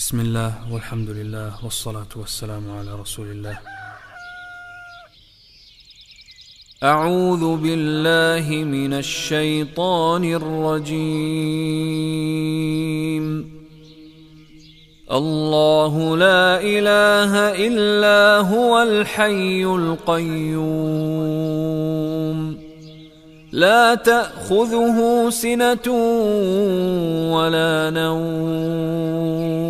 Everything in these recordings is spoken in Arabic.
بسم الله والحمد لله والصلاة والسلام على رسول الله. أعوذ بالله من الشيطان الرجيم. الله لا إله إلا هو الحي القيوم. لا تأخذه سنة ولا نوم.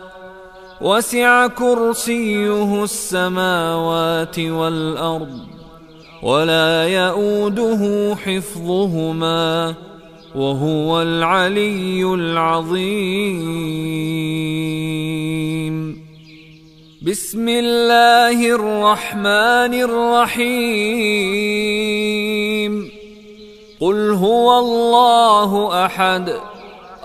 وسع كرسيه السماوات والأرض ولا يئوده حفظهما وهو العلي العظيم. بسم الله الرحمن الرحيم. قل هو الله أحد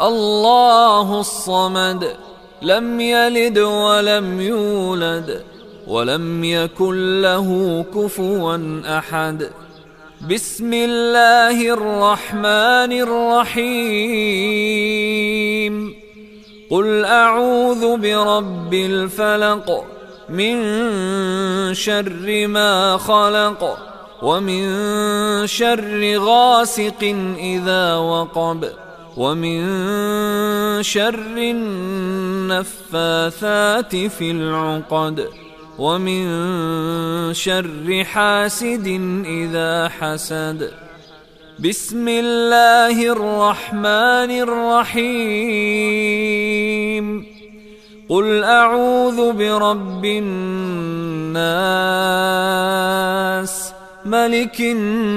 الله الصمد لم يلد ولم يولد ولم يكن له كفوا أحد. بسم الله الرحمن الرحيم. قل أعوذ برب الفلق من شر ما خلق ومن شر غاسق إذا وقب. ومن شر النفاثات في العقد ومن شر حاسد إذا حسد. بسم الله الرحمن الرحيم. قل أعوذ برب الناس ملك الناس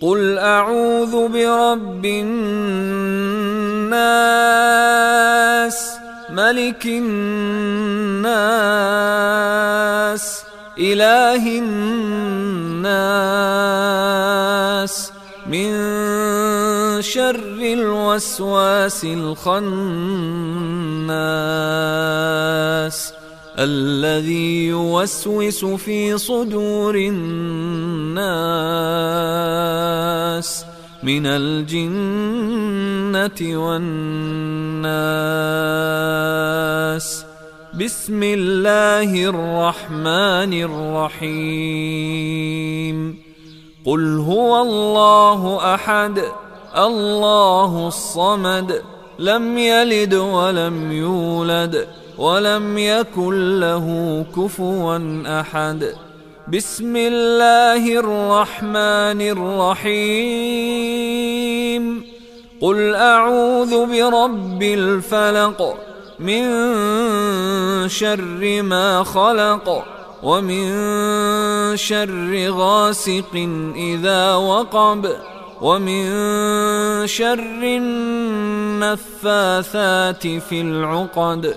قل اعوذ برب الناس ملك الناس اله الناس. من شر الوسواس الخناس. الذي يوسوس في صدور الناس من الجنة والناس. بسم الله الرحمن الرحيم. قل هو الله أحد الله الصمد لم يلد ولم يولد. ولم يكن له كفوا أحد. بسم الله الرحمن الرحيم. قل أعوذ برب الفلق. من شر ما خلق ومن شر غاسق إذا وقب ومن شر النفاثات في العقد.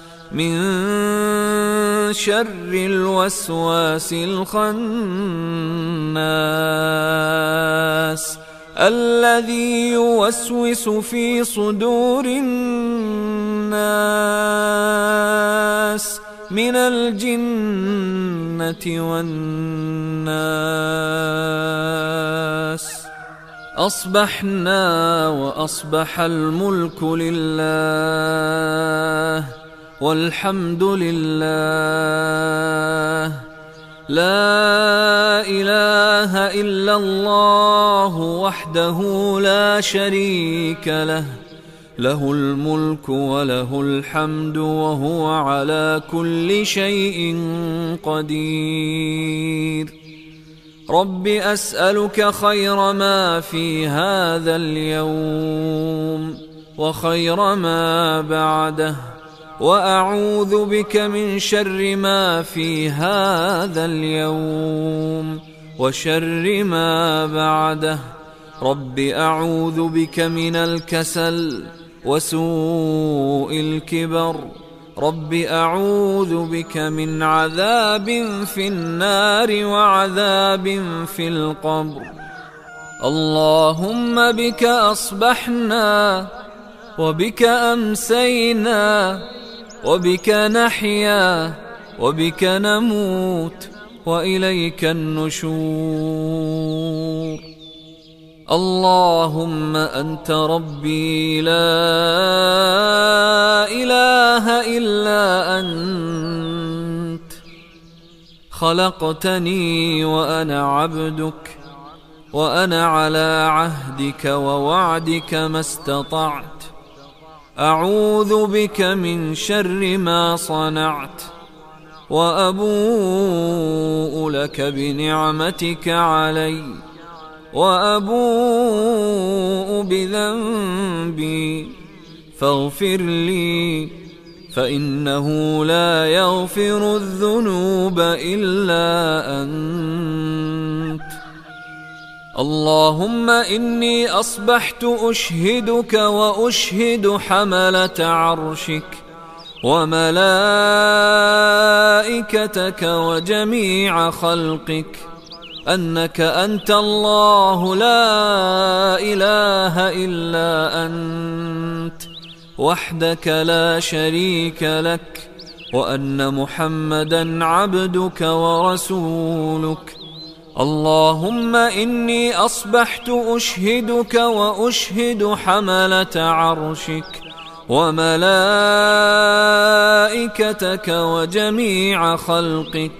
من شر الوسواس الخناس الذي يوسوس في صدور الناس من الجنة والناس. أصبحنا وأصبح الملك لله. والحمد لله. لا إله إلا الله وحده لا شريك له. له الملك وله الحمد وهو على كل شيء قدير. رب أسألك خير ما في هذا اليوم وخير ما بعده. وأعوذ بك من شر ما في هذا اليوم وشر ما بعده. رب أعوذ بك من الكسل وسوء الكبر. رب أعوذ بك من عذاب في النار وعذاب في القبر. اللهم بك أصبحنا وبك أمسينا وبك نحيا وبك نموت وإليك النشور. اللهم أنت ربي لا إله إلا أنت. خلقتني وأنا عبدك وأنا على عهدك ووعدك ما استطعت. أعوذ بك من شر ما صنعت وأبوء لك بنعمتك عليّ وأبوء بذنبي فاغفر لي فإنه لا يغفر الذنوب إلا أنت اللهم إني أصبحت أشهدك وأشهد حملة عرشك وملائكتك وجميع خلقك أنك أنت الله لا إله إلا أنت وحدك لا شريك لك وأن محمدا عبدك ورسولك. اللهم إني أصبحت أشهدك وأشهد حملة عرشك وملائكتك وجميع خلقك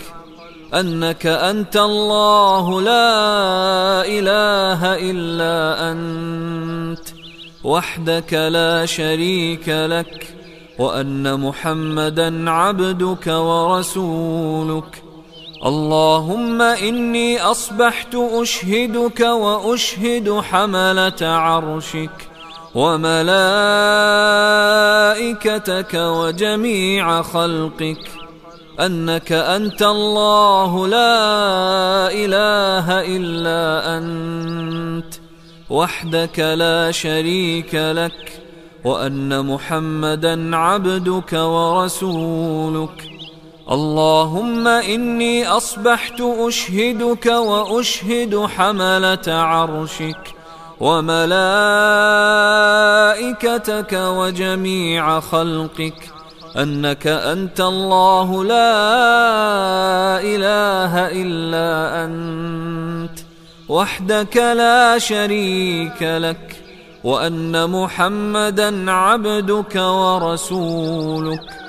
أنك أنت الله لا إله إلا أنت وحدك لا شريك لك وأن محمدا عبدك ورسولك. اللهم إني أصبحت أشهدك وأشهد حملة عرشك وملائكتك وجميع خلقك أنك أنت الله لا إله إلا أنت وحدك لا شريك لك وأن محمدا عبدك ورسولك. اللهم إني أصبحت أشهدك وأشهد حملة عرشك وملائكتك وجميع خلقك أنك أنت الله لا إله إلا أنت وحدك لا شريك لك وأن محمدا عبدك ورسولك.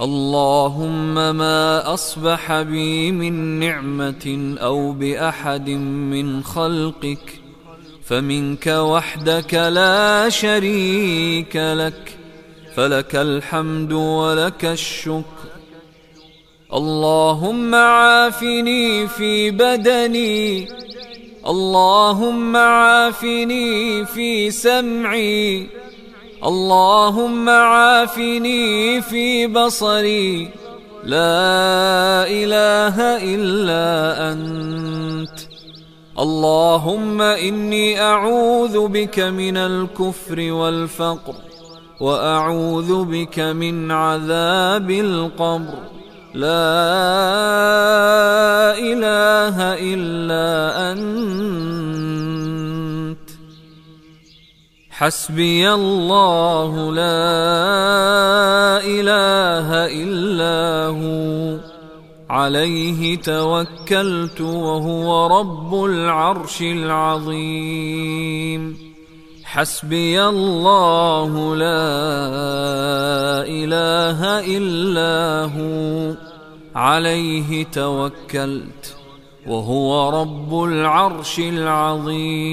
اللهم ما أصبح بي من نعمة أو بأحد من خلقك فمنك وحدك لا شريك لك فلك الحمد ولك الشكر. اللهم عافني في بدني اللهم عافني في سمعي. اللهم عافني في بصري. لا إله إلا أنت. اللهم إني أعوذ بك من الكفر والفقر وأعوذ بك من عذاب القبر. لا إله إلا أنت. حسبي الله لا إله إلا هو. عليه توكلت وهو رب العرش العظيم. حسبي الله لا إله إلا هو. عليه توكلت وهو رب العرش العظيم.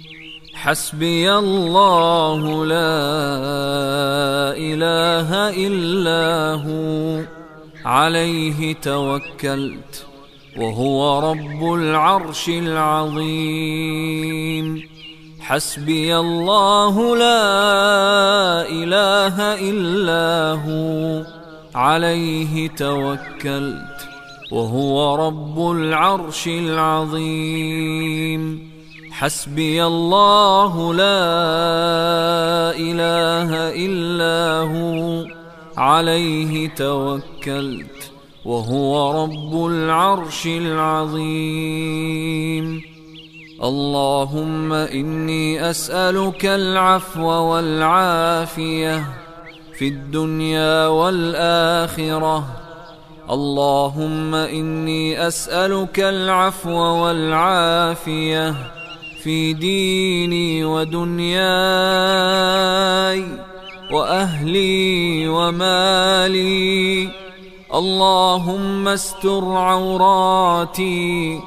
حسبي الله لا إله إلا هو. عليه توكلت وهو رب العرش العظيم. حسبي الله لا إله إلا هو. عليه توكلت وهو رب العرش العظيم. حسبي الله لا إله إلا هو عليه توكلت وهو رب العرش العظيم. اللهم إني أسألك العفو والعافية في الدنيا والآخرة. اللهم إني أسألك العفو والعافية في ديني ودنياي وأهلي ومالي. اللهم استر عوراتي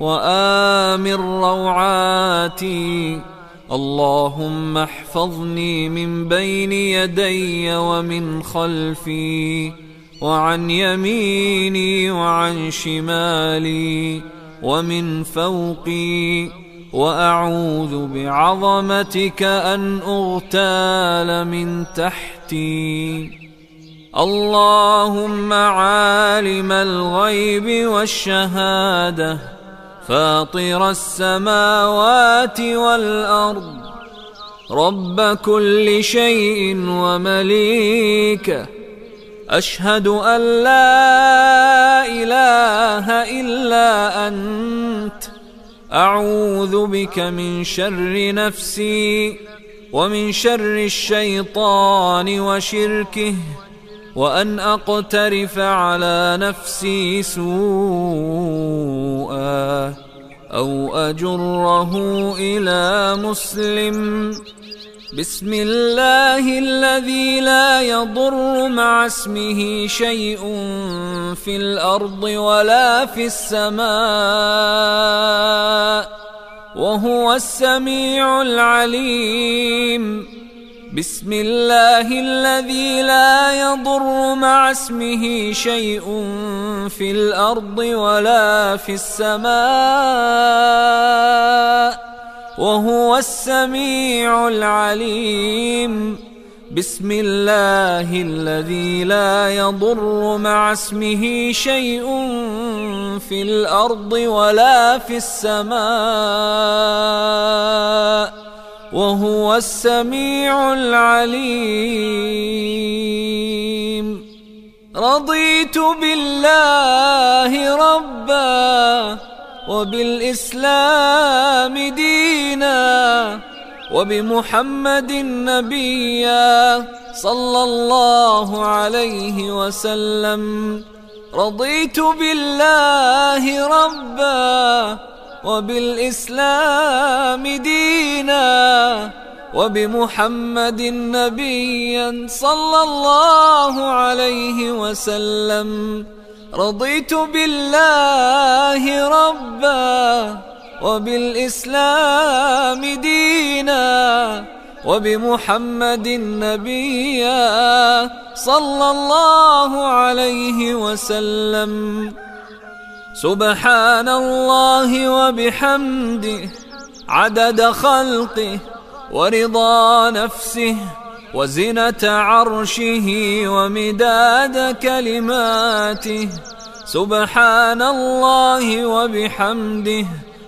وآمن روعاتي. اللهم احفظني من بين يدي ومن خلفي وعن يميني وعن شمالي ومن فوقي. وأعوذ بعظمتك أن أغتال من تحتي. اللهم عالم الغيب والشهادة فاطر السماوات والأرض. رب كل شيء ومليكه أشهد أن لا إله إلا أنت. أعوذ بك من شر نفسي ومن شر الشيطان وشركه وأن أقترف على نفسي سوءا أو أجره إلى مسلم بسم الله الذي لا يضر مع اسمه شيء في الأرض ولا في السماء وهو السميع العليم. بسم الله الذي لا يضر مع اسمه شيء في الأرض ولا في السماء وهو السميع العليم. بسم الله الذي لا يضر مع اسمه شيء في الأرض ولا في السماء. وهو السميع العليم. رضيت بالله ربا. وبالإسلام دينا وبمحمد نبيا صلى الله عليه وسلم. رضيت بالله ربا وبالإسلام دينا وبمحمد نبيا صلى الله عليه وسلم. رضيت بالله وبالإسلام دينا وبمحمد نبيا صلى الله عليه وسلم. سبحان الله وبحمده عدد خلقه ورضا نفسه وزنة عرشه ومداد كلماته. سبحان الله وبحمده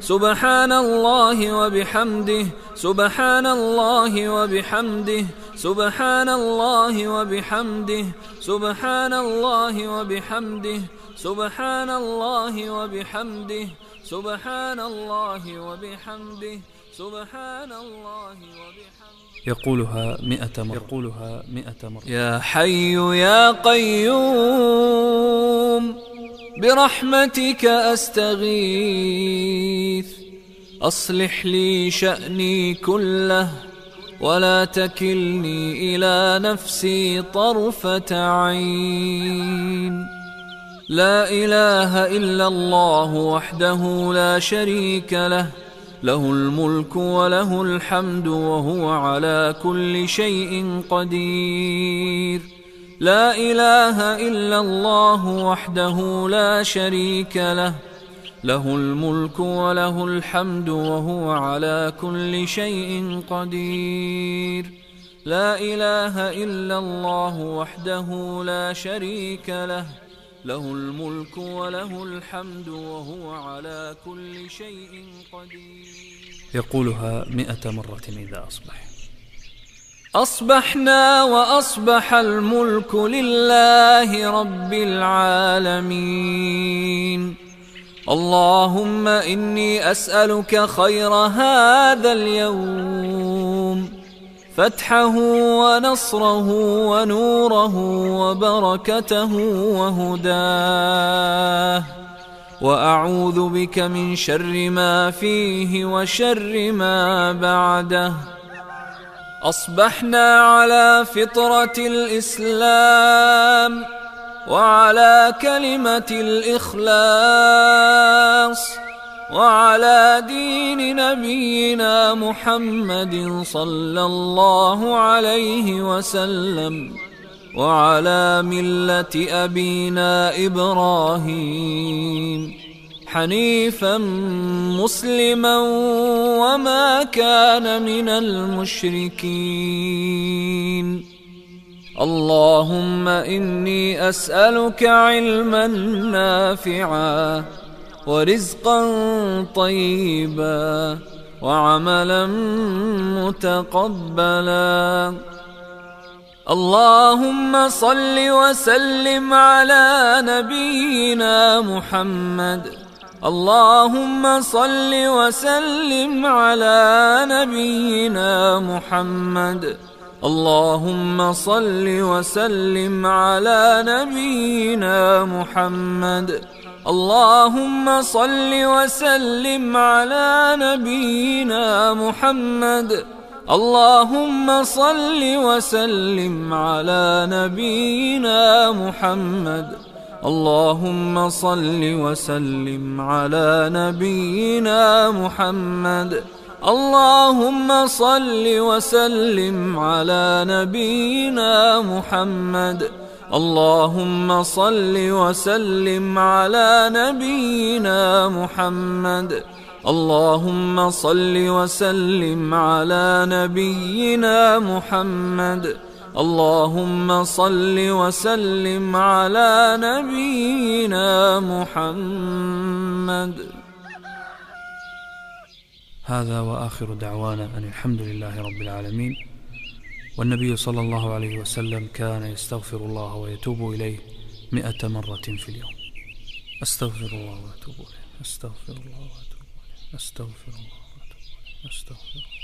سبحان الله وبحمده سبحان الله وبحمده سبحان الله وبحمده سبحان الله وبحمده سبحان الله وبحمده سبحان الله وبحمده سبحان الله وبحمده. يقولها مئة مرة. يقولها مئة مرة. يا حي يا قيوم. برحمتك أستغيث. أصلح لي شأني كله ولا تكلني إلى نفسي طرفة عين. لا إله إلا الله وحده لا شريك له له الملك وله الحمد وهو على كل شيء قدير. لا إله إلا الله وحده لا شريك له. له الملك وله الحمد وهو على كل شيء قدير. لا إله إلا الله وحده لا شريك له. له الملك وله الحمد وهو على كل شيء قدير. يقولها مئة مرة إذا أصبح. أصبحنا وأصبح الملك لله رب العالمين. اللهم إني أسألك خير هذا اليوم. فتحه ونصره ونوره وبركته وهداه. وأعوذ بك من شر ما فيه وشر ما بعده. أصبحنا على فطرة الإسلام وعلى كلمة الإخلاص وعلى دين نبينا محمد صلى الله عليه وسلم وعلى ملة أبينا إبراهيم. حنيفا مسلما وما كان من المشركين. اللهم إني أسألك علما نافعا ورزقا طيبا وعملا متقبلا. اللهم صل وسلم على نبينا محمد اللهم صل وسلم على نبينا محمد. اللهم صل وسلم على نبينا محمد. اللهم صل وسلم على نبينا محمد. اللهم صل وسلم على نبينا محمد. اللهم صل وسلم على نبينا محمد. اللهم صل وسلم على نبينا محمد. اللهم صل وسلم على نبينا محمد. اللهم صل وسلم على نبينا محمد. اللهم صل وسلم على نبينا محمد. هذا وآخر دعوانا أن الحمد لله رب العالمين. والنبي صلى الله عليه وسلم كان يستغفر الله ويتوب إليه مئة مرة في اليوم. أستغفر الله وأتوب إليه. أستغفر الله وأتوب إليه. أستغفر الله وأتوب إليه. أستغفر الله.